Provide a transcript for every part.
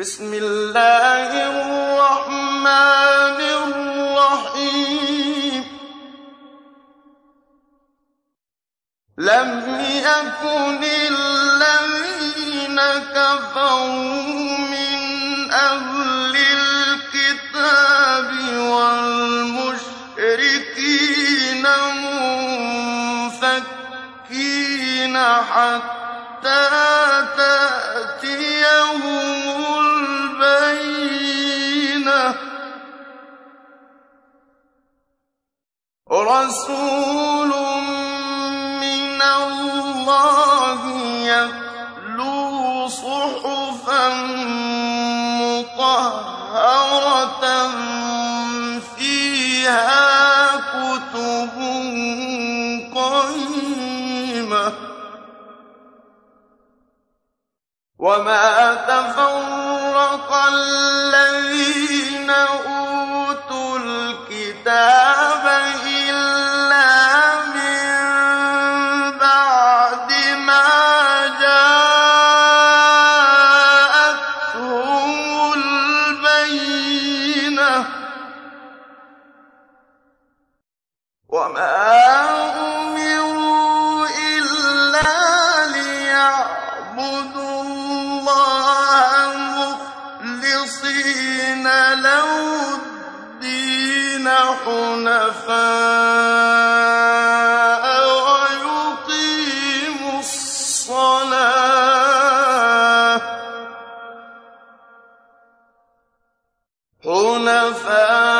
بسم الله الرحمن الرحيم. لم يكن الذين كفروا من أهل الكتاب والمشركين منفكين حتى تأتيهم رسول من الله يتلو صحفا مطهرة فيها كتب قيمة. وما تفرق الذين أوتوا الكتاب إلا من بعد ما البينة. وما حنفاء ويقيموا الصلاة. حنفاء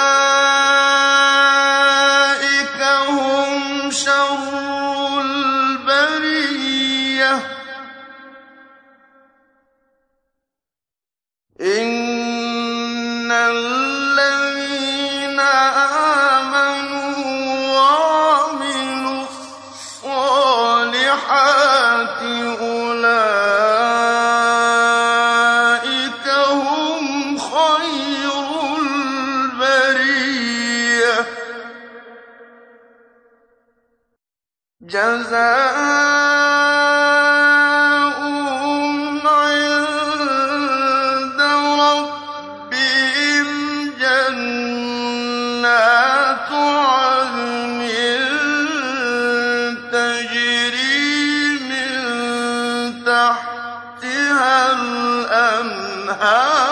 البرية إن الذين آمنوا وعملوا الصالحات أولئك هم خير البرية. الأنهار